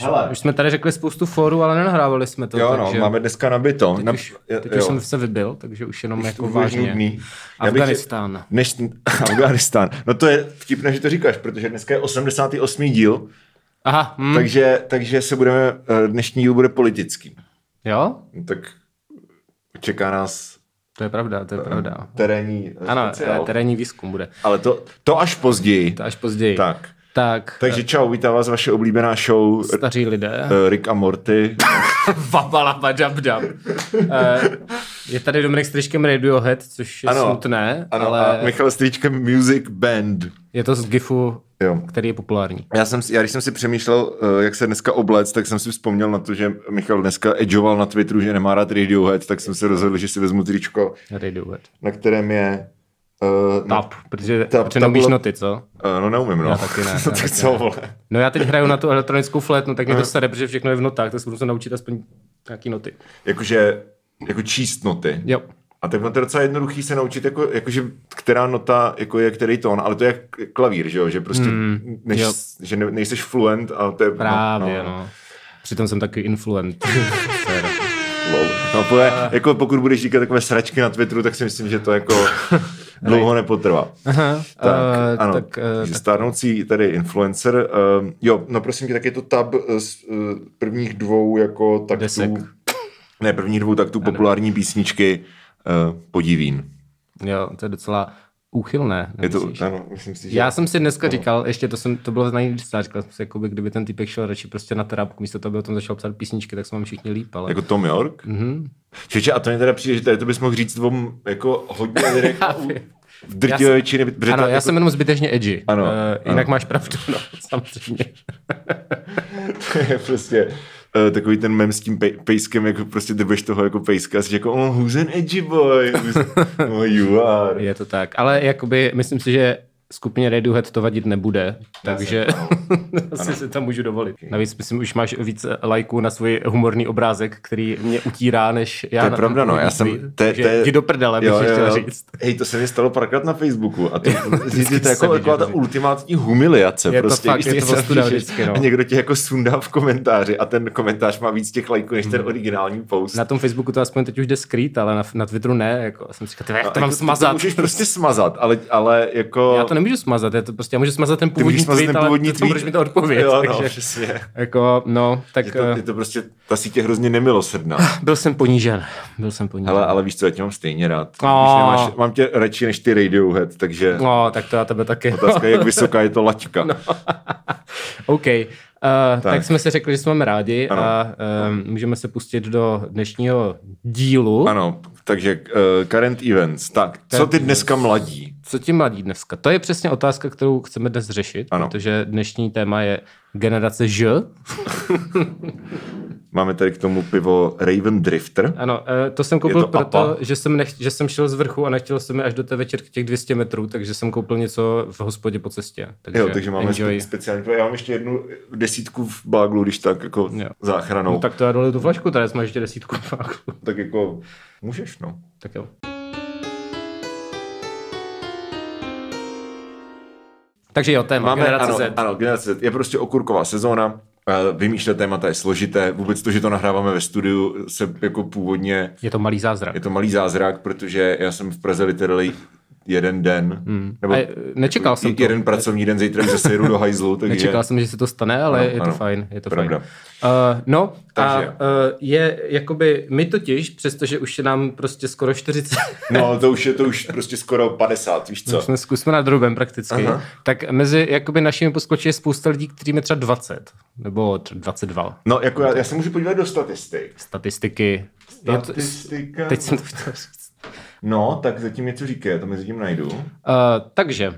Hele. Už jsme tady řekli spoustu fórů, ale nenahrávali jsme to. Jo, no, takže máme dneska nabito. teď, Na, už, jo, teď už jsem se vybil, takže už jenom Už jako vážně. nudný. Já bych- Afganistán. Než, Afganistán. No to je vtipné, že to říkáš, protože dneska je 88. díl, Aha, hm, takže, takže se budeme, eh, dnešní díl bude politický. jo? No, Tak čeká nás To je pravda, to je pravda. terénní eh, Ano, speciál. eh, terénní výzkum bude. Ale to, to až později. To až později. Tak. Tak Takže čau, vítá vás vaše oblíbená show staří lidé. eh, Rick a Morty. Vabalaba dab dab. Eh, Je tady Dominik s tričkem Radiohead, což je Ano. smutné, Ano, ale a Michal Stříčkem Music Band. je to z GIFu, Jo. který je populární. Já, jsem, si- já když jsem si přemýšlel, eh, jak se dneska oblec, tak jsem si vzpomněl na to, že Michal dneska edgeoval na Twitteru, že nemá rád Radiohead, tak jsem se rozhodl, že si vezmu tričko, Radiohead. na kterém je... Uh, Tap, protože, Tap- protože neumíš tabula- noty, co? Uh, no neumím, no. Já taky ne, no já tak taky co, vole. No já teď hraju na tu elektronickou flétnu, tak mě to sere, protože všechno je v notách, tak se budu se naučit aspoň nějaký noty. Jakože, jako číst noty. Jo. A tak to je docela jednoduchý se naučit, jako, jakože která nota jako je který tón, ale to je jak klavír, že jo, že prostě, Mm, než, jo. že ne, nejseš fluent a to je... Právě, no, no. Přitom jsem taky influent. Je, jako pokud budeš říkat takové sračky na Twitteru, tak si myslím, že to jako dlouho nepotrvá. Aha, Tak, eh, ano, tak, takže tak stárnoucí tady influencer. Uh, jo, no prosím tě, tak je to tab z uh, prvních dvou jako taktů, Desek. ne, prvních dvou taktů populární písničky uh, Podivín. jo, to je docela úchylné. Je to, ano, myslím si, že... Já jsem si dneska říkal, ještě to, jsem, to bylo nejvíc, říkal jsem si, jakoby, kdyby ten typek šel radši prostě na terapku, místo toho, aby o tom začal psát písničky, tak jsme vám všichni líp, ale... Jako Tom York? Mm-hmm. Čeče, a to mě teda přijde, že tady to bys mohl říct dvou jako hodně u- vím. v drtivé Já protože ano, ta- já jako, jsem jenom zbytečně edgy. Ano, uh, jinak ano. máš pravdu, no, samozřejmě. to je prostě uh, takový ten mem s tím pej, pejskem, jako prostě drbeš toho jako pejska a jsi jako, oh, who's an edgy boy? Oh, you are. Je to tak, ale jakoby, myslím si, že skupině Radiohead to vadit nebude, takže asi si to můžu dovolit. Navíc myslím, už máš víc lajků na svůj humorný obrázek, který mě utírá, než já To je pravda, no, já jsem... To, to je, jdi do prdele, bych jo, chtěl jo. říct. Hej, to se mi stalo párkrát na Facebooku a to, Vždycky to je se jako, taková ta ultimátní humiliace. Je to prostě, fakt, když je to napíšeš vždycky, no. A někdo tě jako sundá v komentáři a ten komentář má víc těch lajků než ten originální post. Hmm. Na tom Facebooku to aspoň teď už jde skrýt, ale na, na Twitteru ne. Jako, já jsem si říkal, jak No, to mám jako smazat? To můžeš prostě smazat, ale, ale jako... Já to nemůžu smazat, je to prostě, já můžu smazat ten původní tweet, ten ale původní to tweet. budeš mi to odpovědět. Jo, no, takže, přesně. jako, no, tak Je to, je to prostě, ta je hrozně nemilosrdná. byl jsem ponížen. Byl jsem ponížen. Hele, ale víš co, já tě mám stejně rád. Když nemáš, mám tě radši než ty Radiohead, takže No, tak to já tebe taky. otázka je, jak vysoká je to laťka. No. OK. Uh, tak. Tak. jsme si řekli, že jsme rádi Ano. a um, můžeme se pustit do dnešního dílu. Ano, takže uh, current events. Tak, co ty dneska mladí? Co ti mladí dneska? To je přesně otázka, kterou chceme dnes řešit, Ano. protože dnešní téma je generace Ž. Máme tady k tomu pivo Raven Drifter. Ano, eh, to jsem koupil to proto, APA? že jsem, nech, že jsem šel z vrchu a nechtěl jsem mi až do té večerky těch 200 metrů, takže jsem koupil něco v hospodě po cestě. Takže, Jo, takže máme enjoy. spe- speciální. Já mám ještě jednu desítku v báglu, když tak jako Jo. záchranou. No, tak. to já doliju tu flašku, tady jsme ještě desítku fakt. tak jako můžeš, no. Tak jo. Takže jo, téma, Máme, generace ano, Z. ano, generace Z. Je prostě okurková sezóna. eh, Vymýšlet témata je složité. Vůbec to, že to nahráváme ve studiu, se jako původně Je to malý zázrak. Je to malý zázrak, protože já jsem v Praze literally jeden den, hmm. nebo A, eh, nečekal jsem to. jeden pracovní den, zítra zase jedu do hajzlu, takže Nečekal jsem, že se to stane, ale Ano, je to ano. fajn. Je to Pravda. fajn. Uh, no, Takže. a uh, je jakoby, my totiž, přestože už je nám prostě skoro 40, no to už je to už prostě skoro 50, víš co? už jsme, jsme nad drobem prakticky, Aha. tak mezi jakoby našimi posluchači je spousta lidí, kterým je třeba 20, nebo tr- 22. No jako já, já se můžu podívat do statistik. Statistiky. Je to, Statistika. teď jsem to chtěl říct. No, tak zatím něco říká, to mezi tím najdu. Uh, takže, uh,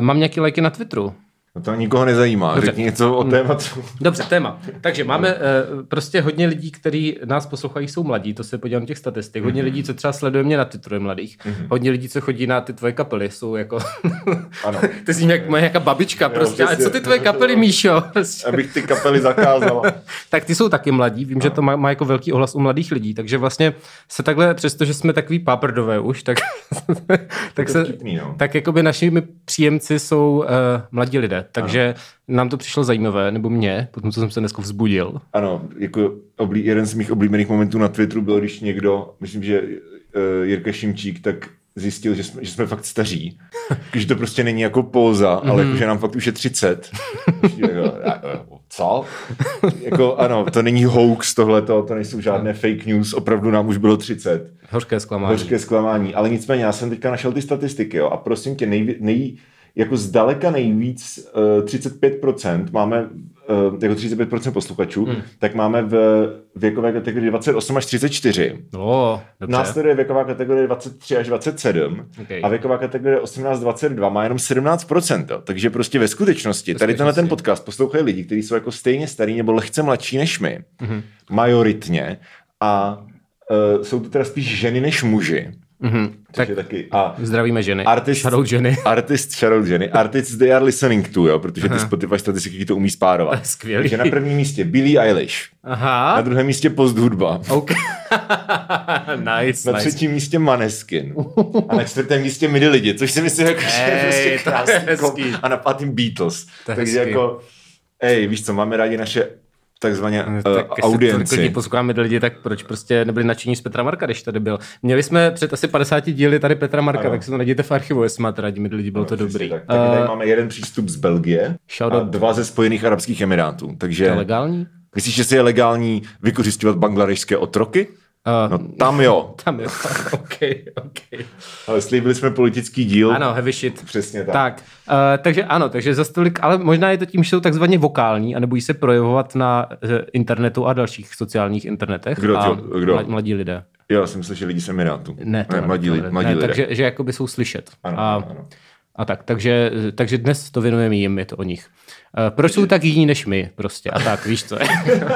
mám nějaký lajky na Twitteru. No to nikoho nezajímá, Dobře. řekni něco o tématu. Dobře, téma. Takže máme uh, prostě hodně lidí, kteří nás poslouchají, jsou mladí, to se podívám těch statistik. Hodně lidí, co třeba sleduje mě na Twitteru, je mladých. Hodně lidí, co chodí na ty tvoje kapely, jsou jako... Ano. Ty jsi jak moje nějaká babička prostě. A přesně. co ty tvoje kapely, Míšo? Prostě. Abych ty kapely zakázal. tak ty jsou taky mladí, vím, že to má, má jako velký ohlas u mladých lidí, takže vlastně se takhle, přestože jsme takový páprdové už, tak, tak se, vtipný, no. tak jakoby našimi příjemci jsou uh, mladí lidé Takže ano. nám to přišlo zajímavé, nebo mě, potom co jsem se dneska vzbudil. Ano, jako oblí, jeden z mých oblíbených momentů na Twitteru byl, když někdo, myslím, že uh, Jirka Šimčík, tak zjistil, že jsme, že jsme fakt staří. že to prostě není jako póza, mm-hmm. ale jako, že nám fakt už je 30. Co? jako, ano, to není hoax tohleto, to nejsou žádné fake news, opravdu nám už bylo 30. Hořké zklamání. Hořké zklamání, ale nicméně já jsem teďka našel ty statistiky, jo, a prosím tě, nej, nej, jako zdaleka nejvíc, uh, 35% máme uh, jako 35% posluchačů, hmm. tak máme v věkové kategorii 28 až 34. Oh, dobře. Následuje věková kategorie 23 až 27 okay. a věková kategorie 18-22 má jenom 17%. Jo. Takže prostě ve skutečnosti, tady tenhle ten podcast poslouchají lidi, kteří jsou jako stejně starý nebo lehce mladší než my, mm-hmm. majoritně, a uh, jsou to teda spíš ženy než muži. Mm-hmm. tak je taky. A zdravíme ženy. Artist, shoutout ženy. Artist, shoutout ženy. Artists they are listening to, jo, protože ty Spotify statistiky to umí spárovat. Skvělý. Takže na prvním místě Billie Eilish. Aha. Na druhém místě Post hudba. Okay. nice, Na nice. třetím místě Maneskin. A na čtvrtém místě Midi lidi, což si myslím, jako, že je Ej, prostě to je krásný. A na pátým Beatles. To je Takže hezký. jako, ej, víš co, máme rádi naše takzvaně uh, tak jestli audienci. lidí posloucháme lidi, tak proč prostě nebyli nadšení z Petra Marka, když tady byl? Měli jsme před asi 50 díly tady Petra Marka, Ano. tak si to najděte v archivu, jestli máte rádi lidi, bylo to Přesně dobrý. Tak. Taky tady Eh, máme jeden přístup z Belgie a dva ze Spojených Arabských Emirátů. Takže to je legální? myslíš, že si je legální vykořišťovat bangladešské otroky? Uh, No tam jo. Tam je, OK, OK. Ale slíbili jsme politický díl. Ano, heavy shit. Přesně tak. Tak, uh, takže ano, takže za stolik, ale možná je to tím, že jsou takzvaně vokální a nebojí se projevovat na eh, internetu a dalších sociálních internetech. Kdo a kdo? mla- Mladí lidé. Jo, já jsem že lidi z Emirátu. Ne, to ne ne, mladí, ne, mladí ne, lidé. Takže že jakoby jsou slyšet. Ano, a, ano, ano. a tak, takže, takže dnes to věnujeme jim, je to o nich. Uh, proč jsou tak jiní než my prostě a tak, víš co?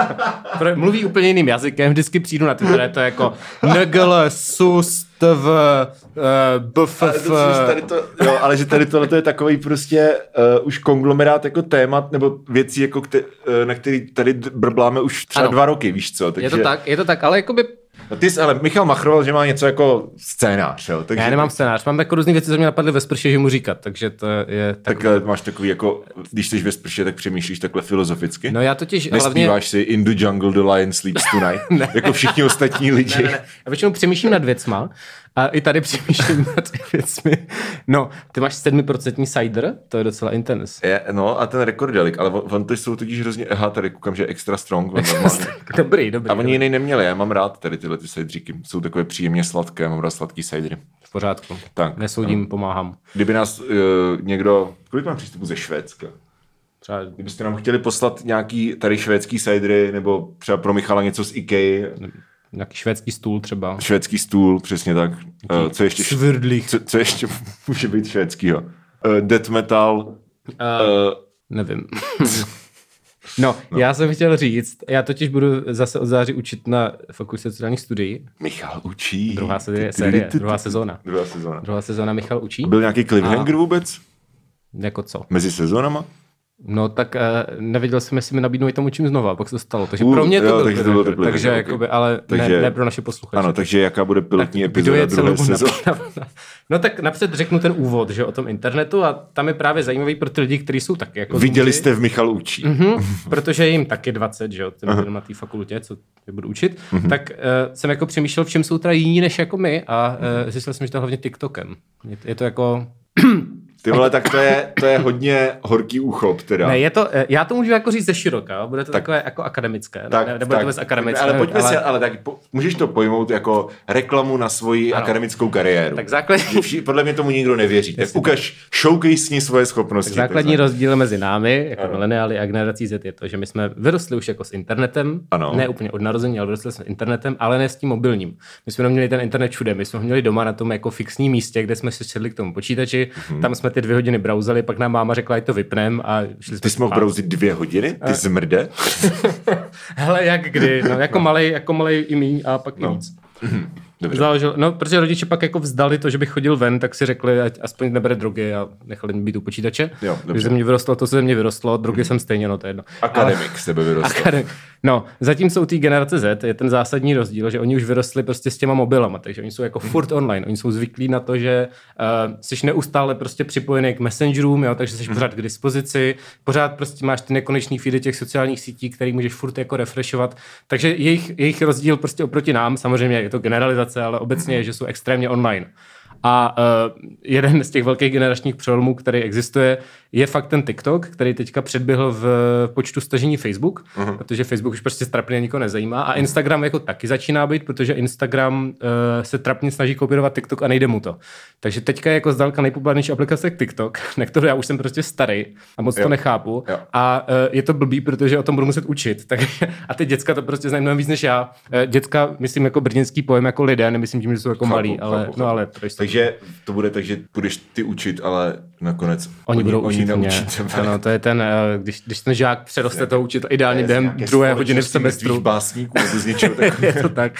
Mluví úplně jiným jazykem, vždycky přijdu na ty, které to je jako NGL, SUS, TV, uh, Ale, BFF, to, tady to, jo, ale že tady tohle je takový prostě uh, už konglomerát jako témat nebo věcí, jako kte, uh, na který tady brbláme už třeba Ano. dva roky, víš co? Takže, je to tak, je to tak, ale jakoby ty jsi, ale Michal machroval, že má něco jako scénář, jo? Takže, já nemám scénář, mám jako různé věci, co mě napadly ve sprše, že mu říkat, takže to je tak. Tak ale máš takový jako, když jsi ve sprše, tak přemýšlíš takhle filozoficky? No já totiž hlavně... Nespíváš si In the jungle the lion sleeps tonight, jako všichni ostatní lidi. Ne, ne, ne. Já většinou přemýšlím nad věcma a i tady přemýšlím nad věcmi. No, ty máš 7% cider, to je docela intense. Je, no a ten rekordelik, ale on, on to jsou totiž hrozně, aha, tady koukám, že je extra strong. Dobrý, dobrý. A oni jiný neměli, já mám rád tady tyhle ty sajdříky. Jsou takové příjemně sladké, mám rád sladký sajdry. V pořádku. Tak, Nesoudím, pomáhám. Kdyby nás uh, někdo, kolik mám přístupu ze Švédska? Třeba Kdybyste nám chtěli poslat nějaký tady švédský sajdry, nebo třeba pro Michala něco z IKEA, nějaký švédský stůl třeba. švédský stůl, přesně tak. Uh, co ještě, Svrdlich. co, co ještě může být švédskýho? Uh, death metal, Uh, uh, nevím. No, no, já jsem chtěl říct, já totiž budu zase od září učit na fakultě sociálních studií. Michal učí. Druhá série, série druhá sezóna. Druhá sezóna. Druhá sezóna Michal učí. Byl nějaký cliffhanger vůbec? Jako co? Mezi sezónama? No tak uh, nevěděl jsem, jestli mi nabídnou i tam učím znova, pak se to stalo. Takže Uh, pro mě to jo, takže to byl cliffhanger, to takže cliffhanger, jakoby, ale Takže- ne, ne, pro naše posluchače. Ano, takže jaká bude pilotní Kdo epizoda je druhé celou sezóny? No tak napřed řeknu ten úvod, že o tom internetu a tam je právě zajímavý pro ty lidi, kteří jsou taky jako Viděli zoomři. jste v Michal učí. Mhm, protože je jim taky 20, že jo, ten na té fakultě, co je budu učit, Mhm. tak uh, jsem jako přemýšlel, v čem jsou teda jiní než jako my a uh, zjistil jsem, že to hlavně TikTokem. Je, je to jako, Ty vole, tak to je, to je hodně horký úchop teda. ne, je to, eh, já to můžu jako říct ze široka, bude to tak, takové jako akademické, tak, ne, nebude tak, to vůbec akademické. Ale pojďme ale, si, ale tak po, můžeš to pojmout jako reklamu na svoji Ano. akademickou kariéru. Tak základní, Podle mě tomu nikdo nevěří. Tak ukaž, showcase svoje schopnosti. tak základní takzvaně. rozdíl mezi námi, jako Ano. mileniály a generací Z je to, že my jsme vyrostli už jako s internetem, Ano. ne úplně od narození, ale vyrostli jsme s internetem, ale ne s tím mobilním. My jsme neměli ten internet všude, my jsme ho měli doma na tom jako fixním místě, kde jsme si sedli k tomu počítači, Mhm. tam jsme ty dvě hodiny brauzeli, pak nám máma řekla, ať to vypnem a šli jsme Ty jsi mohl brouzit dvě hodiny? Eh. Ty zmrde? Hele, jak kdy, no, jako malej, jako malej i míň a pak No. i víc. Dobře. Záleželo, no, protože rodiče pak jako vzdali to, že bych chodil ven, tak si řekli, ať aspoň nebere drogy a nechali mě být u počítače. Jo, Když ze mě vyrostlo to, co ze mě vyrostlo, drogy jsem stejně, no to je jedno. Akademik Ale... sebe vyrostl. Akademik. No, zatímco u té generace Z je ten zásadní rozdíl, že oni už vyrostli prostě s těma mobilama, takže oni jsou jako hmm. furt online, oni jsou zvyklí na to, že uh, jsi neustále prostě připojený k messengerům, jo, takže jsi hmm. pořád k dispozici, pořád prostě máš ty nekonečný feedy těch sociálních sítí, který můžeš furt jako refreshovat, takže jejich, jejich rozdíl prostě oproti nám, samozřejmě je to generalizace, ale obecně je, že jsou extrémně online. A uh, jeden z těch velkých generačních přelomů, který existuje, je fakt ten TikTok, který teďka předběhl v počtu stažení Facebook, uh-huh. protože Facebook už prostě trapně nikoho nezajímá. A Instagram jako taky začíná být, protože Instagram uh, se trapně snaží kopírovat TikTok a nejde mu to. Takže teďka je jako zdaleka nejpopulárnější aplikace TikTok, na kterou já už jsem prostě starý a moc jo. to nechápu. Jo. A uh, je to blbý, protože o tom budu muset učit. Tak, a ty děcka to prostě znají mnohem víc než já. Uh, děcka, myslím jako brněnský pojem jako lidé, nemyslím tím, že jsou jako chápu, malí, ale, chápu, no, ale Takže to bude tak, že budeš ty učit, ale nakonec oni, oni budou oni učit mě. Ano, to je ten, eh, když, když ten žák přeroste to učit ideálně během druhé hodiny v semestru. básníků nebo z něčeho je to tak.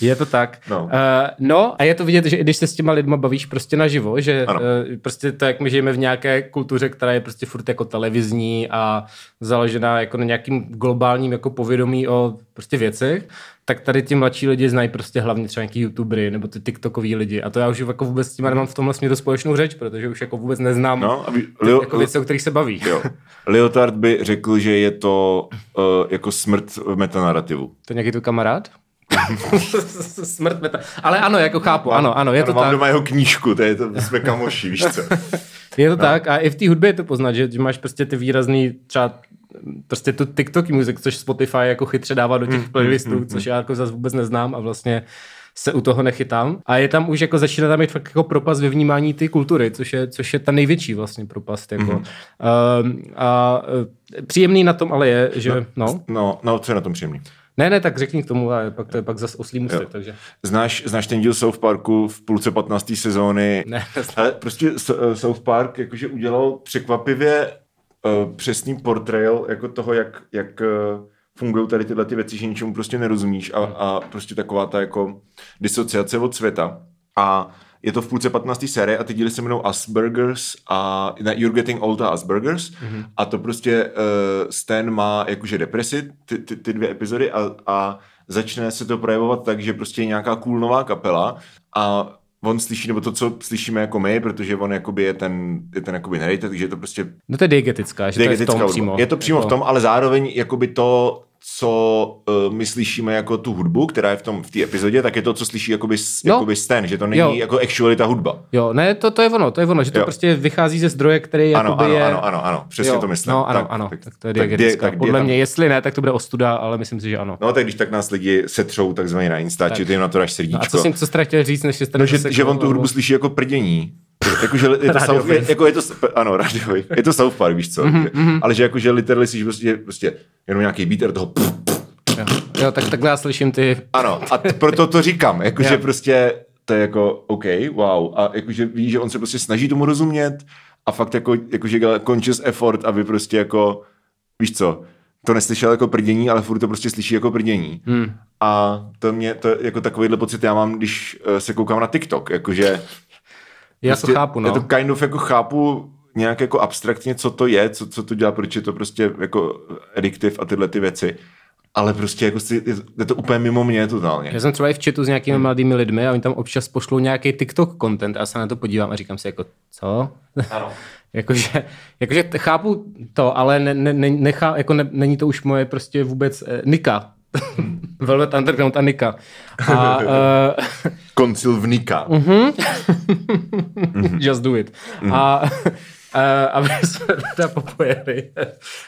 je to tak. No. Uh, no a je to vidět, že i když se s těma lidma bavíš prostě naživo, že uh, prostě to, jak my žijeme v nějaké kultuře, která je prostě furt jako televizní a založená jako na nějakým globálním jako povědomí o prostě věcech, tak tady ti mladší lidi znají prostě hlavně třeba nějaký youtubery nebo ty tiktokový lidi. A to já už jako vůbec s tím nemám v tomhle směru společnou řeč, protože už jako vůbec neznám no, aby, Leo, jako věci, o kterých se baví. Jo. Leotard by řekl, že je to uh, jako smrt metanarrativu. To je nějaký tu kamarád? Smrt meta. Ale ano, jako chápu, ano, ano, je ano, to mám tak. doma jeho knížku, to je to, jsme kamoši, víš co. je to no. tak a i v té hudbě je to poznat, že, že máš prostě ty výrazný třeba prostě tu TikTok music, což Spotify jako chytře dává do těch mm, playlistů, mm, mm, což já jako zase vůbec neznám a vlastně se u toho nechytám. A je tam už jako začíná tam mít fakt jako propast ve vnímání ty kultury, což je, což je ta největší vlastně propast. Jako. Mm-hmm. Uh, a uh, příjemný na tom ale je, že... No, no, no, no co je na tom příjemný? Ne, ne, tak řekni k tomu, ale pak to je pak zase oslý mustek, takže. Znáš, znáš ten díl South Parku v půlce 15. sezóny? Ne. Ale prostě eh, South Park jakože udělal překvapivě uh, přesný portrayal jako toho, jak, jak uh, fungují tady tyhle ty věci, že ničemu prostě nerozumíš a, a prostě taková ta jako disociace od světa. A je to v půlce 15. série a ty díly se jmenou Aspergers a ne, You're Getting Old a Aspergers mm-hmm. a to prostě uh, Stan má jakože depresi, ty, ty, ty dvě epizody a, a začne se to projevovat tak, že prostě je nějaká cool nová kapela a on slyší, nebo to, co slyšíme jako my, protože on jakoby je ten, je ten jakoby narrator, takže je to prostě... No to je diegetická, že diegetická to je v tom přímo. Je to přímo jako... v tom, ale zároveň jakoby to, co uh, my slyšíme jako tu hudbu, která je v tom v té epizodě, tak je to, co slyší jakoby, no. jakoby Stan, že to není jo. jako actually ta hudba. Jo, ne, to, to je ono, to je ono, že to jo. prostě vychází ze zdroje, který ano, ano, je... Ano, ano, ano, přesně jo. to myslím. No, ano, tak, ano, tak, tak to je diegetická. Tak, Podle mě, jestli ne, tak to bude ostuda, ale myslím si, že ano. No, tak když tak nás lidi setřou takzvaně na Insta, či ty na to dáš srdíčko. No, a co jsem, co chtěl říct, než jste no, že, že on tu hudbu slyší jako prdění. Jakože je to South, je, jako je to, ano, radiový. Je to South Park, víš co? Mm-hmm. Ale že jakože literally si prostě, prostě jenom nějaký beat toho pff, Jo, jo tak takhle já slyším ty... Ano, a t- proto to říkám, jakože prostě to je jako OK, wow, a jakože ví, že on se prostě snaží tomu rozumět a fakt jako, jakože dělá conscious effort, aby prostě jako, víš co, to neslyšel jako prdění, ale furt to prostě slyší jako prdění. Hmm. A to mě, to jako takovýhle pocit já mám, když uh, se koukám na TikTok, jakože... Já prostě, to chápu, no. Já to kind of jako chápu nějak jako abstraktně, co to je, co, co to dělá, proč je to prostě jako addictive a tyhle ty věci ale prostě jako si, je to úplně mimo mě totálně. Já jsem třeba i v chatu s nějakými hmm. mladými lidmi a oni tam občas pošlou nějaký TikTok content a já se na to podívám a říkám si jako, co? Ano. jakože, jakože chápu to, ale ne, ne, ne, nechá, jako ne, není to už moje prostě vůbec eh, Nika. Velvet Underground a Nika. A, uh, Koncil v Nika. Uh-huh. Just do it. Uh-huh. A Uh, aby jsme teda popojeli.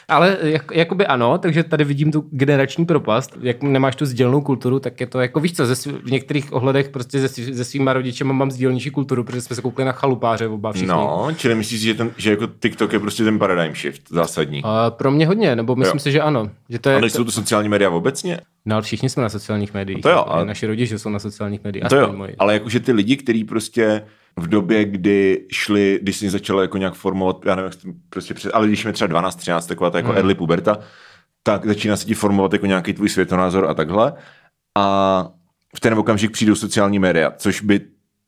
Ale jak, jakoby ano, takže tady vidím tu generační propast. Jak nemáš tu sdělnou kulturu, tak je to jako víš co, ze, v některých ohledech prostě se, se svýma rodičema mám sdělnější kulturu, protože jsme se koukli na chalupáře oba všichni. No, čili myslíš, že, ten, že jako TikTok je prostě ten paradigm shift zásadní? Uh, pro mě hodně, nebo myslím jo. si, že ano. Že to je, a nejsou to sociální média obecně? No ale všichni jsme na sociálních médiích. No to jo, ale... Naši rodiče jsou na sociálních médiích. No to jo, moji. ale jakože ty lidi, kteří prostě v době, kdy šli, když si začalo jako nějak formovat, já nevím, prostě před, ale když jsme třeba 12, 13, taková ta jako hmm. early puberta, tak začíná se ti formovat jako nějaký tvůj světonázor a takhle. A v ten okamžik přijdou sociální média, což by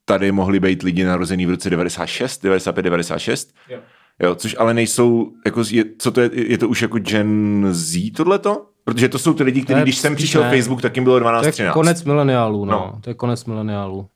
tady mohli být lidi narozený v roce 96, 95, 96. Jo. Jo, což ale nejsou, jako, je, co to je, je to už jako Gen Z tohleto? Protože to jsou ty lidi, kteří, když jsem přišel ne. Facebook, tak jim bylo 12, to je 13. konec mileniálů, no. no. To je konec mileniálů.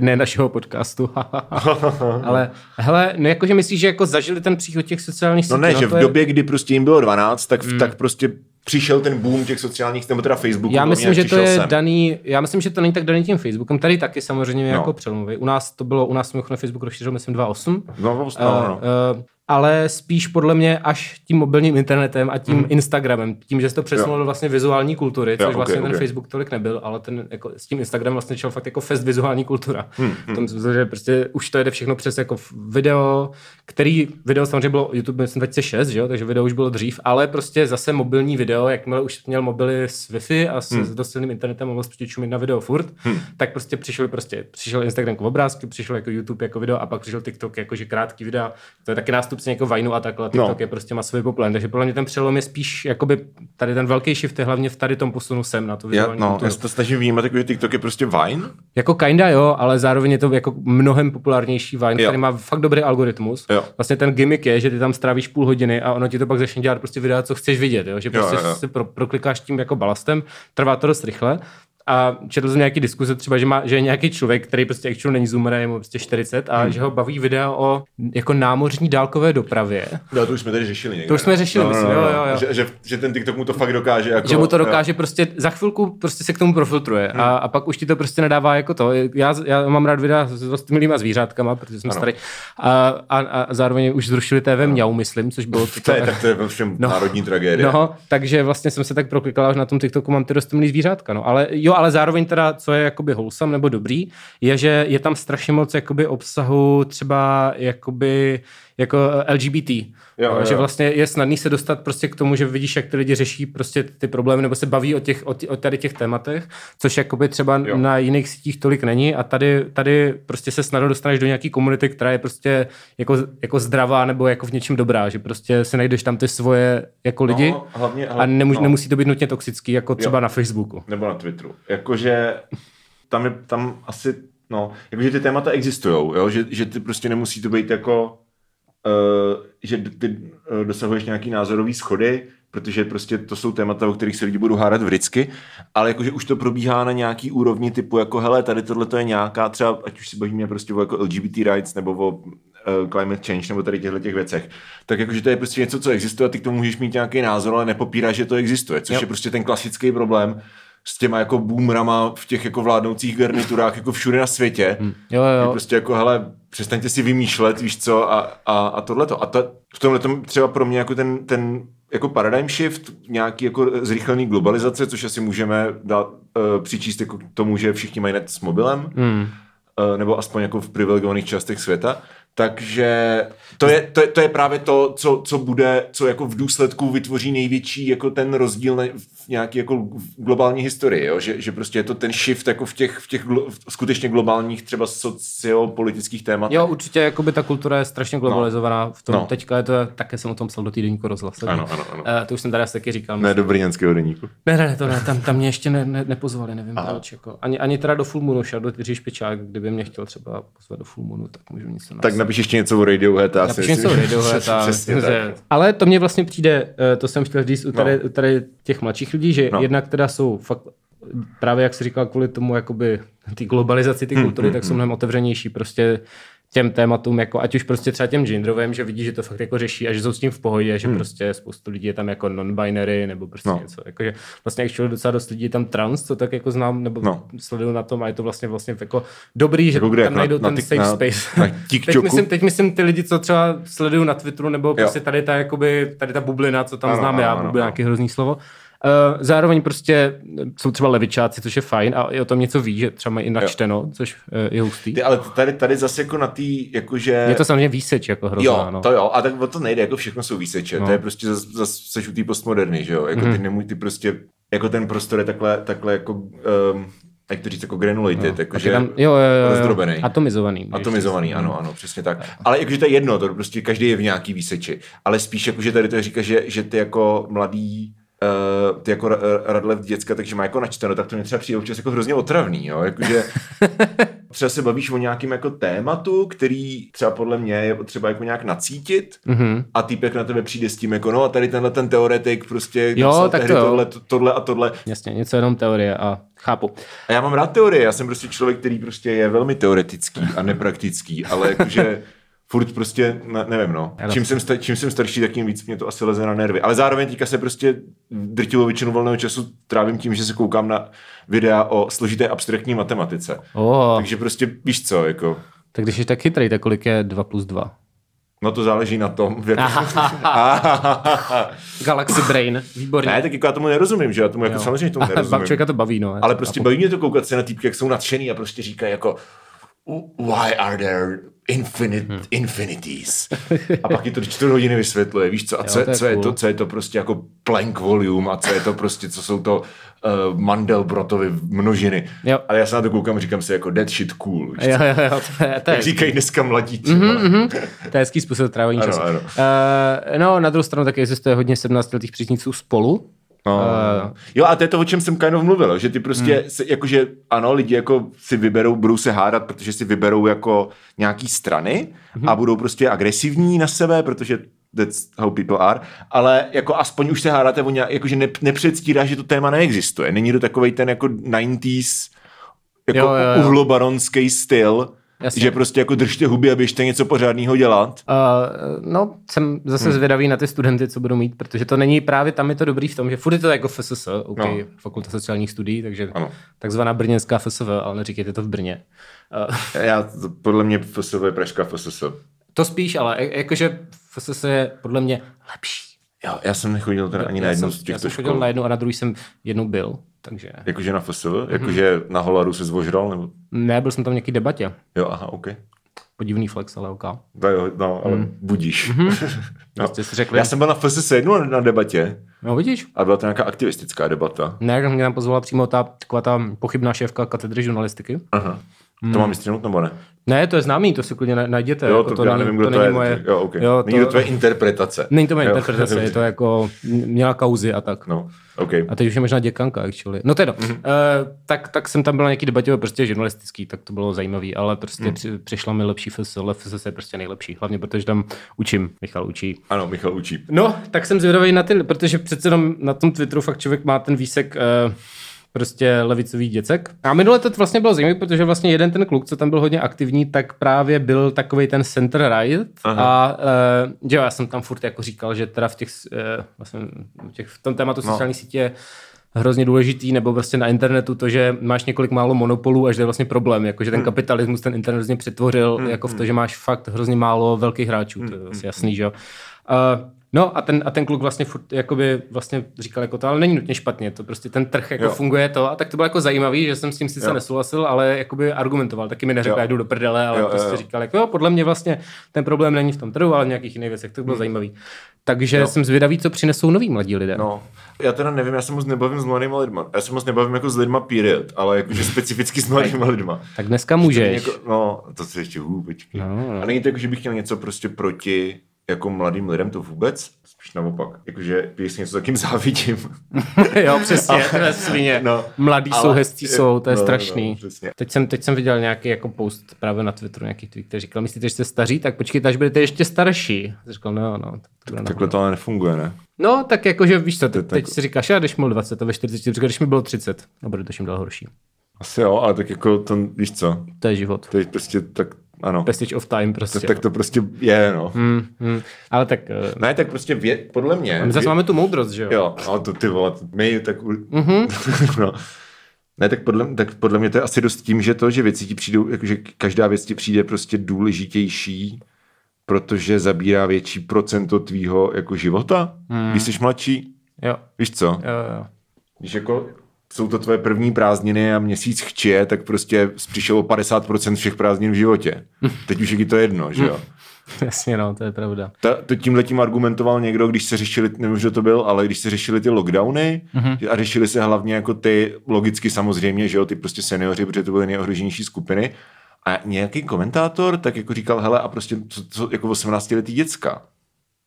Ne našeho podcastu. Ale hele, no jakože myslíš, že jako zažili ten příchod těch sociálních sítí? No ne, no, že v je... době, kdy prostě jim bylo 12, tak, hmm. tak prostě přišel ten boom těch sociálních, nebo teda Facebooku. Já myslím, že to je sem. daný, já myslím, že to není tak daný tím Facebookem, tady taky samozřejmě no. jako přelomový. U nás to bylo, u nás jsme na Facebook rozšířil, myslím, 2.8. No, no, no. Uh, uh, ale spíš podle mě až tím mobilním internetem a tím mm. Instagramem, tím, že se to přesunulo do vlastně vizuální kultury, což jo, okay, vlastně okay. ten Facebook tolik nebyl, ale ten jako, s tím Instagramem vlastně čel fakt jako fest vizuální kultura. Mm. V tom smyslu, že prostě už to jede všechno přes jako video, který video samozřejmě bylo YouTube myslím 2006, že jo, takže video už bylo dřív, ale prostě zase mobilní video, jakmile už měl mobily s Wi-Fi a s, mm. s dosilným internetem mohl prostě čumit na video furt, mm. tak prostě přišel prostě, přišel Instagram jako obrázky, přišel jako YouTube jako video a pak přišel TikTok jakože krátký videa. To je taky nástupce jako Vajnu a takhle. TikTok no. je prostě masový populární. Takže podle mě ten přelom je spíš jakoby tady ten velký shift je hlavně v tady tom posunu sem na to vizuální já, no, já se to snažím vnímat, jako, že TikTok je prostě Vine. Jako kinda jo, ale zároveň je to jako mnohem populárnější Vine, jo. který má fakt dobrý algoritmus. Jo. Vlastně ten gimmick je, že ty tam strávíš půl hodiny a ono ti to pak začne dělat prostě videa, co chceš vidět, jo? že prostě jo, jo, jo. si pro, proklikáš tím jako balastem, trvá to dost rychle a četl jsem nějaký diskuze třeba, že, má, že je nějaký člověk, který prostě actually není zoomer, je mu prostě 40 a hmm. že ho baví video o jako námořní dálkové dopravě. No to už jsme tady řešili někde. To už jsme řešili, no, myslím, no, no, jo, jo, jo. Že, že, že, ten TikTok mu to fakt dokáže. Jako, že mu to dokáže jo. prostě, za chvilku prostě se k tomu profiltruje hmm. a, a, pak už ti to prostě nedává jako to. Já, já mám rád videa s rostomilýma zvířátkama, protože jsem ano. starý. A, a, a, zároveň už zrušili TV no. Mňau, myslím, což bylo... To, je, tak to je všem no, národní tragédie. No, takže vlastně jsem se tak proklikal, že na tom TikToku mám ty rostomilý zvířátka. No. Ale jo, ale zároveň teda co je jakoby wholesome nebo dobrý, je, že je tam strašně moc jakoby obsahu třeba jakoby jako LGBT. Jo, jo. Že vlastně je snadný se dostat prostě k tomu, že vidíš, jak ty lidi řeší prostě ty problémy nebo se baví o, těch, o, tě, o tady těch tématech, což jakoby třeba jo. na jiných sítích tolik není a tady, tady prostě se snadno dostaneš do nějaký komunity, která je prostě jako, jako zdravá nebo jako v něčem dobrá, že prostě se najdeš tam ty svoje jako lidi no, hlavně, hlavně, a nemus, no. nemusí to být nutně toxický, jako třeba jo. na Facebooku. Nebo na Twitteru. Jakože tam je tam asi, no, jakože ty témata existují, že, že ty prostě nemusí to být jako že ty uh, dosahuješ nějaký názorový schody, protože prostě to jsou témata, o kterých se lidi budou hádat vždycky, ale jakože už to probíhá na nějaký úrovni typu jako hele, tady tohle to je nějaká třeba, ať už si bavíme prostě o jako LGBT rights nebo o uh, climate change nebo tady těchto těch věcech, tak jakože to je prostě něco, co existuje a ty k tomu můžeš mít nějaký názor, ale nepopíráš, že to existuje, což jo. je prostě ten klasický problém, s těma jako boomerama v těch jako vládnoucích garniturách jako všude na světě. Hmm. Jo, jo. prostě jako, hele, přestaňte si vymýšlet, víš co, a, a, a tohleto. A ta, v tomhle tom třeba pro mě jako ten, ten jako paradigm shift, nějaký jako zrychlený globalizace, což asi můžeme dát, uh, přičíst jako k tomu, že všichni mají net s mobilem, hmm. uh, nebo aspoň jako v privilegovaných částech světa, takže to je, to je, to je právě to, co, co bude, co jako v důsledku vytvoří největší jako ten rozdíl v nějaké jako globální historii, jo? Že, že prostě je to ten shift jako v těch, v těch glo, v skutečně globálních třeba sociopolitických tématech. Jo, určitě jako by ta kultura je strašně globalizovaná. No. V tom no. teďka je to, také jsem o tom psal do týdenníku rozhlas. Ano, ano, ano. Uh, to už jsem tady asi taky říkal. Ne, do brněnského deníku. Ne, ne, to ne, tam, tam mě ještě ne, ne, nepozvali, nevím Aha. proč. Jako. Ani, ani teda do Full Moonu, do Jiří Špičák, kdyby mě chtěl třeba pozvat do Full Moonu, tak můžu nic Tak napiš ještě něco o Radiohead. Napiš něco o Radiohead. A, že... Ale to mě vlastně přijde, eh, to jsem chtěl říct u tady, no. u tady těch mladších lidí, že no. jednak teda jsou fakt právě jak jsi říkal, kvůli tomu jakoby ty globalizaci ty hmm, kultury, hmm, tak jsou hmm. mnohem otevřenější prostě těm tématům, jako ať už prostě třeba těm genderovým, že vidí, že to fakt jako řeší a že jsou s tím v pohodě, že hmm. prostě spoustu lidí je tam jako non-binary nebo prostě no. něco. Jakože vlastně actually docela dost lidí je tam trans, co tak jako znám, nebo no. sleduju na tom a je to vlastně vlastně jako dobrý, že jako tam najdou na, ten na safe na, space. Na teď, myslím, teď myslím ty lidi, co třeba sleduju na Twitteru, nebo jo. prostě tady ta, jakoby, tady ta bublina, co tam ano, znám ano, já, ano, bublina, ano. nějaký hrozný slovo, Uh, zároveň prostě jsou třeba levičáci, což je fajn a i o tom něco ví, že třeba mají i načteno, jo. což uh, je hustý. Ty, ale tady, tady zase jako na tý, jakože... Je to samozřejmě výseč jako hrozná, Jo, no. to jo, a tak o to nejde, jako všechno jsou výseče, no. to je prostě zase zas seš u té postmoderny, že jo, jako mm. ty nemůj, ty prostě, jako ten prostor je takhle, takhle jako... Um, jak to říct, jako granulated, no. jakože tam, jo, jo, jo, rozdrobený. Atomizovaný. Atomizovaný, ano, ano, přesně tak. Ale jakože to je jedno, to prostě každý je v nějaký výseči. Ale spíš jakože tady to říká, že, že ty jako mladý uh, ty jako Radlev děcka, takže má jako načteno, tak to mě třeba přijde občas jako hrozně otravný, jo, jakože třeba se bavíš o nějakém jako tématu, který třeba podle mě je potřeba jako nějak nacítit mm-hmm. a týpek na tebe přijde s tím jako no a tady tenhle ten teoretik prostě jo, tak to tohle, tohle a tohle. Jasně, něco jenom teorie a chápu. A já mám rád teorie, já jsem prostě člověk, který prostě je velmi teoretický a nepraktický, ale jakože furt prostě, ne, nevím no. Čím jsem, čím jsem starší, tak tím víc mě to asi leze na nervy. Ale zároveň teďka se prostě drtivou většinu volného času trávím tím, že se koukám na videa o složité abstraktní matematice. Oh. Takže prostě víš co, jako... Tak když je tak chytrý, tak kolik je 2 plus 2? No to záleží na tom. V Galaxy Brain, výborně. Ne, tak jako já tomu nerozumím, že já tomu jako samozřejmě tomu nerozumím. Člověka to baví, no. Ale prostě baví mě to koukat se na týpky, jak jsou nadšený a prostě říkají jako why are there infinite, hmm. infinities. A pak je to čtyři hodiny vysvětluje, víš co, a co, jo, co, je cool. to, co je to prostě jako Planck volume a co je to prostě, co jsou to uh, Mandelbrotovy množiny. Jo. Ale já se na to koukám a říkám si jako dead shit cool. Víš jo, jo, jo, to je, to je říkají dneska mladí mm-hmm, mm-hmm. To je hezký způsob trávení času. Uh, no, na druhou stranu taky existuje hodně 17 letých přízniců spolu, No. Uh, jo, a to je to, o čem jsem kind of mluvil, že ty prostě, hmm. se, jakože ano, lidi jako si vyberou, budou se hádat, protože si vyberou jako nějaký strany hmm. a budou prostě agresivní na sebe, protože that's how people are, ale jako aspoň už se hádáte o nějak, jakože ne, nepředstírá, že to téma neexistuje. Není to takový ten jako 90s jako uhlobaronský styl, Jasně. Že prostě jako držte huby a běžte něco pořádného dělat. Uh, no, jsem zase hmm. zvědavý na ty studenty, co budou mít, protože to není právě tam je to dobrý v tom, že furt je to jako FSS, OK, no. Fakulta sociálních studií, takže ano. takzvaná brněnská FSV, ale neříkejte to v Brně. Uh. Já, podle mě FSV je Pražská FSS. To spíš, ale jakože FSS je podle mě lepší. Jo, já jsem nechodil teda ani já na jednu jsem, z těchto Já jsem škol. chodil na jednu a na druhý jsem jednou byl. Takže... Jakože na FSV? Mm-hmm. Jakože na Holaru se zvožral? Nebo... Ne, byl jsem tam nějaký debatě. Jo, aha, OK. Podivný flex, ale OK. No, jo, no ale mm. budíš. Mm-hmm. no. Prostě si řekli... Já jsem byl na FSS jednu na, na debatě. No vidíš. A byla to nějaká aktivistická debata. Ne, mě tam pozvala přímo ta, taková ta pochybná šéfka katedry žurnalistiky. Aha. Hmm. To mám vystřihnout nebo ne? Ne, to je známý, to si klidně najděte. Jo, jako to, to já není, nevím, kdo to, to je. Moje, jo, okay. jo, to, není to tvoje interpretace. Není to moje jo. interpretace, je to jako, měla kauzy a tak. No, okay. A teď už je možná děkanka, actually. No teda, mm-hmm. uh, tak, tak jsem tam byl na nějaký debatě prostě žurnalistický, tak to bylo zajímavý, ale prostě mm. při, přišla mi lepší FSL, FSS je prostě nejlepší, hlavně protože tam učím, Michal učí. Ano, Michal učí. No, tak jsem zvědavý na ty, protože přece na tom Twitteru fakt člověk má ten výsek uh, prostě levicový děcek. A minule to vlastně bylo zajímavé, protože vlastně jeden ten kluk, co tam byl hodně aktivní, tak právě byl takový ten center right Aha. a uh, jo, já jsem tam furt jako říkal, že teda v těch, uh, vlastně v, těch, v tom tématu no. sociální sítě hrozně důležitý, nebo prostě na internetu to, že máš několik málo monopolů, až je vlastně problém, jakože ten hmm. kapitalismus ten internet hrozně přetvořil, hmm. jako v to, hmm. že máš fakt hrozně málo velkých hráčů, to je asi jasný, že jo. Uh, No a ten, a ten kluk vlastně furt jakoby vlastně říkal jako to, ale není nutně špatně, to prostě ten trh jako jo. funguje to a tak to bylo jako zajímavý, že jsem s tím sice jo. nesouhlasil, ale jakoby argumentoval, taky mi neřekl, jdu do prdele, ale jo, prostě jo. říkal jako jo, podle mě vlastně ten problém není v tom trhu, ale v nějakých jiných věcech, to bylo hmm. zajímavý. Takže jo. jsem zvědavý, co přinesou noví mladí lidé. No, já teda nevím, já se moc nebavím s mladými lidma. Já se moc nebavím jako s lidma period, ale jakože specificky s mladými lidma. Tak dneska můžeš. Jako, no, to se ještě hů, počkej. No, no. A není to jako, že bych chtěl něco prostě proti jako mladým lidem to vůbec, spíš naopak. Jakože když něco takým závidím. jo, přesně, ale, svině. No, Mladí ale, jsou, hezcí jsou, to je no, strašný. No, teď, jsem, teď jsem viděl nějaký jako post právě na Twitteru, nějaký tweet, který říkal, myslíte, že jste staří, tak počkejte, až budete ještě starší. Říkal, no, no. Tak, tak takhle to ale nefunguje, ne? No, tak jakože víš co, teď, teď si říkáš, já když měl 20 a ve 40, když mi bylo 30, a bude to čím dál horší. Asi jo, ale tak jako to, víš co? To je život. Je prostě tak ano. Passage of time prostě. Tak, tak to prostě je, no. Hmm, hmm. Ale tak... Uh, ne, tak prostě vě, podle mě... My zase vě... máme tu moudrost, že jo? Jo, ale to ty vole, my tak... Mm-hmm. no. Ne, tak podle, tak podle mě to je asi dost tím, že to, že věci ti přijdou, jakože každá věc ti přijde prostě důležitější, protože zabírá větší procento tvýho jako života, hmm. když jsi mladší. Jo. Víš co? Jo, jo. Když jako jsou to tvoje první prázdniny a měsíc chčije, tak prostě přišlo 50% všech prázdnin v životě. Teď už je to jedno, že jo? Jasně, no, to je pravda. Ta, to tímhle tím argumentoval někdo, když se řešili, nevím, že to byl, ale když se řešili ty lockdowny mm-hmm. a řešili se hlavně jako ty, logicky samozřejmě, že jo, ty prostě seniori, protože to byly nejohroženější skupiny. A nějaký komentátor tak jako říkal, hele, a prostě co, co jako 18 letý děcka.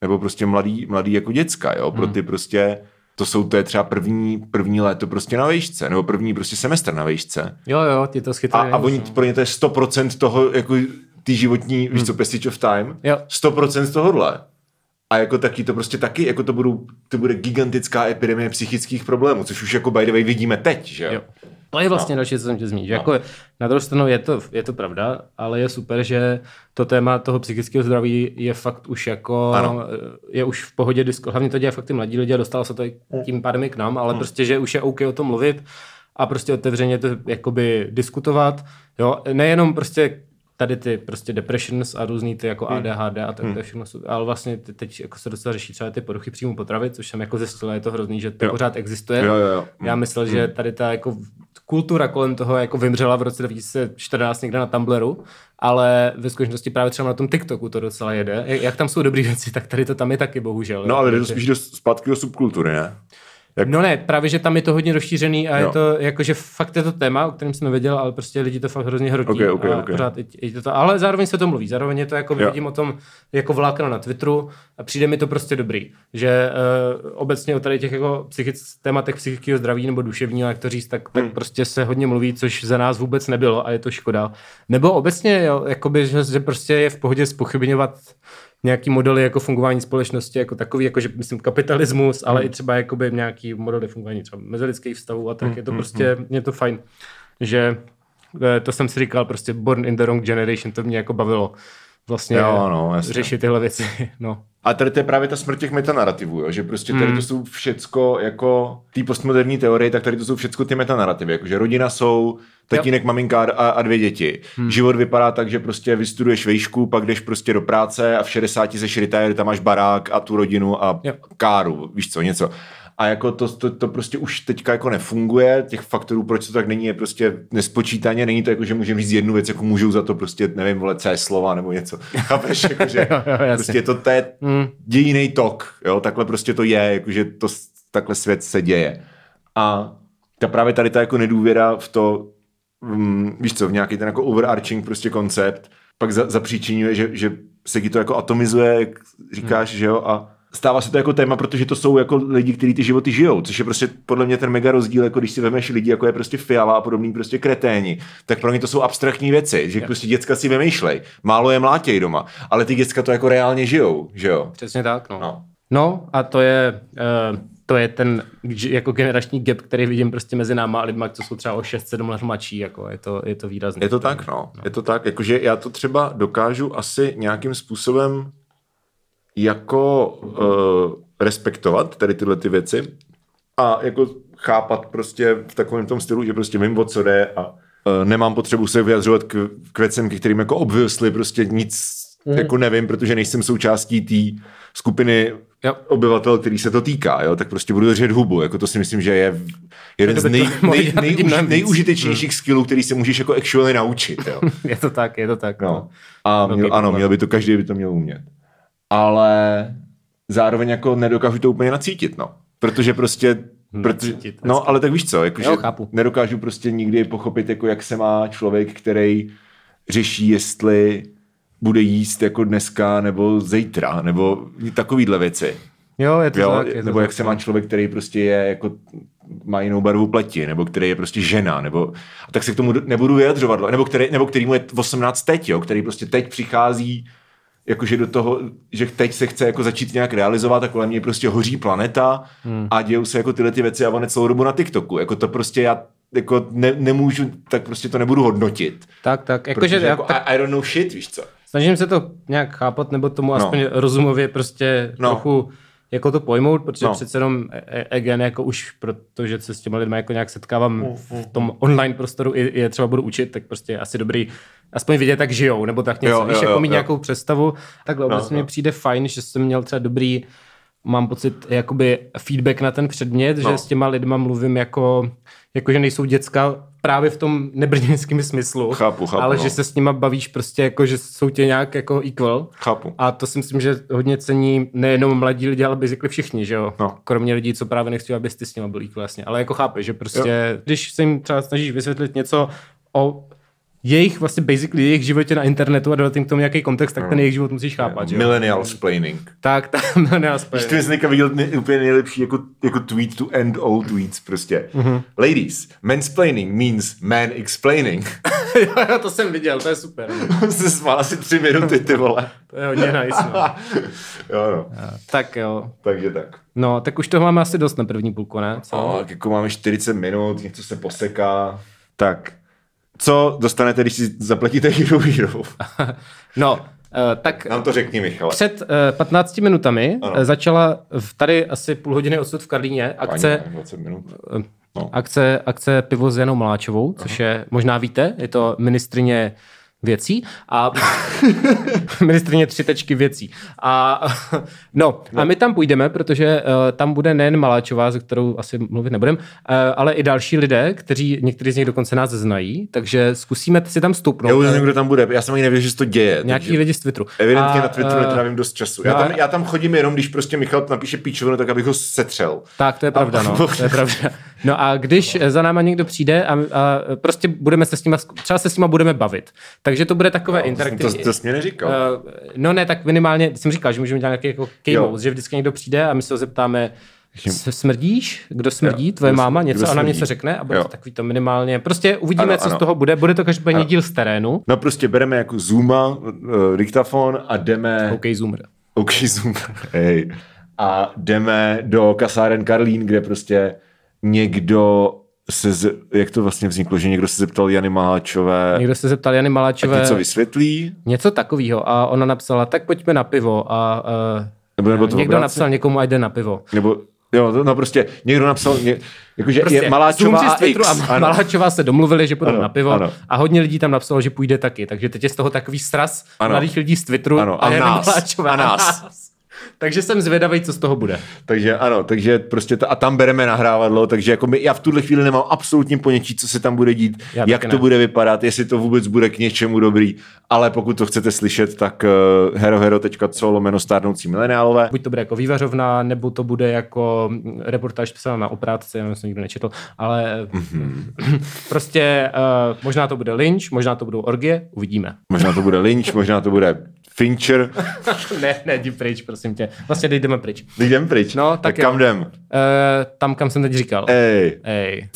Nebo prostě mladý, mladý jako děcka, jo, pro mhm. ty prostě to jsou to je třeba první, první léto prostě na vejšce, nebo první prostě semestr na vejšce. Jo, jo, ty to schytají. A, a oni, pro ně to je 100% toho, jako ty životní, hmm. víš co, passage of time, jo. 100% tohohle. A jako taky to prostě taky, jako to, budou, to bude gigantická epidemie psychických problémů, což už jako by the way vidíme teď, že jo. To je vlastně no. další, co jsem tě zmínil. No. Jako na druhou stranu je to, je to pravda, ale je super, že to téma toho psychického zdraví je fakt už jako, ano. je už v pohodě, disko, hlavně to dělá fakt ty mladí lidi a dostalo se to tím pádem i k nám, ale hmm. prostě, že už je OK o tom mluvit a prostě otevřeně to jakoby diskutovat, jo, nejenom prostě tady ty prostě depressions a různý ty jako hmm. ADHD a tak hmm. to všechno, ale vlastně teď jako se docela řeší třeba ty poruchy příjmu potravy, což jsem jako zjistil, je to hrozný, že to jo. pořád existuje. Jo, jo, jo. Já myslel, hmm. že tady ta jako kultura kolem toho jako vymřela v roce 2014 někde na Tumblru, ale ve skutečnosti právě třeba na tom TikToku to docela jede. Jak tam jsou dobré věci, tak tady to tam je taky, bohužel. No ale jde to spíš do, zpátky do subkultury, ne? Jak... No ne, právě, že tam je to hodně rozšířený a jo. je to, jakože fakt je to téma, o kterém jsem nevěděl, ale prostě lidi to fakt hrozně hrotí. Okay, okay, a okay. Pořád, i, i to, ale zároveň se to mluví, zároveň je to jako jo. vidím o tom jako vlákno na Twitteru a přijde mi to prostě dobrý, že uh, obecně o tady těch jako psychic, tématech psychického zdraví nebo duševního, jak to říct, tak, tak hmm. prostě se hodně mluví, což za nás vůbec nebylo a je to škoda. Nebo obecně, jo, jakoby, že, že prostě je v pohodě spochybňovat nějaký modely jako fungování společnosti jako takový, jako že myslím kapitalismus, ale hmm. i třeba jakoby nějaký modely fungování třeba mezilidských vztahů a tak hmm. je to hmm, prostě, hmm. je to fajn, že eh, to jsem si říkal, prostě born in the wrong generation, to mě jako bavilo vlastně jo, no, řešit tyhle věci. No. A tady to je právě ta smrt těch metanarativů, jo? že prostě tady to hmm. jsou všecko jako ty postmoderní teorie, tak tady to jsou všecko ty metanarativy, jako že rodina jsou tatínek, jo. maminka a, a dvě děti. Hmm. Život vypadá tak, že prostě vystuduješ vejšku, pak jdeš prostě do práce a v 60 seš retire, tam máš barák a tu rodinu a jo. káru, víš co, něco. A jako to, to, to, prostě už teďka jako nefunguje, těch faktorů, proč to tak není, je prostě nespočítaně, není to jako, že můžeme říct jednu věc, jako můžou za to prostě, nevím, vole, C slova nebo něco. Chápeš, jako, že jo, jo, prostě to, to je hmm. dějiný tok, jo, takhle prostě to je, jako, že to, takhle svět se děje. A ta právě tady ta jako nedůvěra v to, um, víš co, v nějaký ten jako overarching prostě koncept, pak za, zapříčinuje, že, že se ti to jako atomizuje, jak říkáš, hmm. že jo, a stává se to jako téma, protože to jsou jako lidi, kteří ty životy žijou, což je prostě podle mě ten mega rozdíl, jako když si vemeš lidi, jako je prostě Fiala a podobný prostě kreténi, tak pro ně to jsou abstraktní věci, že yeah. prostě děcka si vymýšlej, málo je mlátěj doma, ale ty děcka to jako reálně žijou, že jo? Přesně tak, no. No, no a to je, uh, to je ten jako generační gap, který vidím prostě mezi náma a lidma, co jsou třeba o 6-7 let mladší, jako je to, je to výrazné. Je to tak, no. no. Je to tak, jakože já to třeba dokážu asi nějakým způsobem jako uh, respektovat tady tyhle ty věci a jako chápat prostě v takovém tom stylu, že prostě vím, o co jde a uh, nemám potřebu se vyjadřovat k, k věcem, ke kterým jako obviously prostě nic mm. jako nevím, protože nejsem součástí té skupiny jo. obyvatel, který se to týká, jo, tak prostě budu držet hubu, jako to si myslím, že je jeden z nej, nej, nej, nej, nejužitečnějších hmm. skillů, který se můžeš jako actually naučit, jo. je to tak, je to tak. No. no. A měl, ano, měl by to, každý by to měl umět ale zároveň jako nedokážu to úplně nacítit, no. Protože prostě Protože, no, ale tak víš co, jakože nedokážu prostě nikdy pochopit, jako jak se má člověk, který řeší, jestli bude jíst jako dneska nebo zítra, nebo takovýhle věci. Jo, je to jo? tak. Je nebo to jak tak, se má no. člověk, který prostě je jako má jinou barvu pleti, nebo který je prostě žena, nebo a tak se k tomu nebudu vyjadřovat, nebo který, nebo který mu je 18 teď, jo, který prostě teď přichází jakože do toho, že teď se chce jako začít nějak realizovat a kolem něj prostě hoří planeta hmm. a dějou se jako tyhle ty věci a on je celou dobu na TikToku. Jako to prostě já jako ne, nemůžu, tak prostě to nebudu hodnotit. Tak, tak. Jako, že, jako tak... I, don't know shit, víš co. Snažím se to nějak chápat, nebo tomu no. aspoň rozumově prostě no. trochu jako to pojmout, protože no. přece jenom again, jako už protože se s těmi lidmi jako nějak setkávám mm, v tom online prostoru i je třeba budu učit, tak prostě je asi dobrý aspoň vidět, jak žijou, nebo tak něco, jo, víš, jo, jako jo, mít jo. nějakou představu. Takhle obecně mi přijde fajn, že jsem měl třeba dobrý, mám pocit, jakoby feedback na ten předmět, no. že s těma lidma mluvím jako, jako že nejsou děcka právě v tom nebrněnském smyslu, chápu, chápu, ale no. že se s nima bavíš prostě jako, že jsou tě nějak jako equal. Chápu. A to si myslím, že hodně cení nejenom mladí lidi, ale by řekli všichni, že jo. No. Kromě lidí, co právě nechci, aby ty s nima byl equal, jasně. Ale jako chápeš, že prostě, jo. když se jim třeba snažíš vysvětlit něco o jejich vlastně basically jejich životě na internetu a dodat jim k tomu nějaký kontext, tak no. ten jejich život musíš chápat. Yeah, millennial splaining. Tak, tak millennial splaining. Když jsi viděl úplně nejlepší jako, jako tweet to end all tweets prostě. Mm-hmm. Ladies, mansplaining means man explaining. jo, to jsem viděl, to je super. se smál asi tři minuty, ty vole. to je hodně nice, no. jo, no. Tak jo. Takže tak. No, tak už toho máme asi dost na první půlku, ne? Co? No, jako máme 40 minut, něco se poseká. Tak, co dostanete, když si zaplatíte Hero Hero? no, Uh, tak Nám to řekni, Michal. Před uh, 15 minutami ano. začala v tady asi půl hodiny odsud v Karlíně akce, Ani, 20 minut. no. akce, akce Pivo s Janou Maláčovou, což Aha. je, možná víte, je to ministrině věcí a ministrině tři tečky věcí. A, no, no, a my tam půjdeme, protože uh, tam bude nejen Maláčová, ze kterou asi mluvit nebudem, uh, ale i další lidé, kteří někteří z nich dokonce nás znají, takže zkusíme si tam stoupnout. Já už nevím, kdo tam bude, já jsem ani nevěděl, že se to děje. Nějaký lidi z Twitteru. Evidentně a, na Twitteru uh, netrávím dost času. Já, tam, já tam chodím jenom, když prostě Michal napíše píčovinu, tak abych ho setřel. Tak, to je pravda, a... no. To je pravda. No a když za náma někdo přijde a, a prostě budeme se s nima, třeba se s nima budeme bavit, takže to bude takové no, interaktivní. To, to jsi mě neříkal. Uh, no ne, tak minimálně jsem říkal, že můžeme dělat nějaký jako keynote, že vždycky někdo přijde a my se ho zeptáme, smrdíš? Kdo smrdí? Tvoje kdo máma? Něco? Ona něco řekne a bude jo. to takový to minimálně. Prostě uvidíme, ano, co ano. z toho bude. Bude to každopádně díl z terénu. No prostě bereme jako Zooma, uh, diktafon a jdeme... OK Zoomer. OK Zoomer, hej. A jdeme do kasáren Karlín, kde prostě někdo se, z, jak to vlastně vzniklo, že někdo se zeptal Jany Maláčové. Někdo se zeptal Jany Maláčové. A něco vysvětlí? Něco takového. A ona napsala, tak pojďme na pivo. A uh, nebo, nebo to někdo napsal někomu, ať jde na pivo. Nebo Jo, no prostě někdo napsal, ně, jakože prostě, je Maláčová a X. A Maláčová se domluvili, že půjdou ano, na pivo ano. a hodně lidí tam napsalo, že půjde taky. Takže teď je z toho takový sraz ano. mladých lidí z Twitteru ano, a, a nás. Maláčová a nás. A nás. Takže jsem zvědavý, co z toho bude. Takže ano, takže prostě to, a tam bereme nahrávadlo, takže jako my, já v tuhle chvíli nemám absolutně ponětí, co se tam bude dít, já jak to ne. bude vypadat, jestli to vůbec bude k něčemu dobrý, ale pokud to chcete slyšet, tak uh, herohero.co lomeno stárnoucí mileniálové. Buď to bude jako vývařovna, nebo to bude jako reportáž psaná na oprátce, já jsem nikdo nečetl, ale mm-hmm. prostě uh, možná to bude lynč, možná to budou orgie, uvidíme. Možná to bude lynč, možná to bude Fincher. ne, ne, jdi pryč, prosím tě. Vlastně jdeme pryč. Jdeme pryč. No, tak, tak kam jdem? Uh, tam, kam jsem teď říkal. Ej. Ej.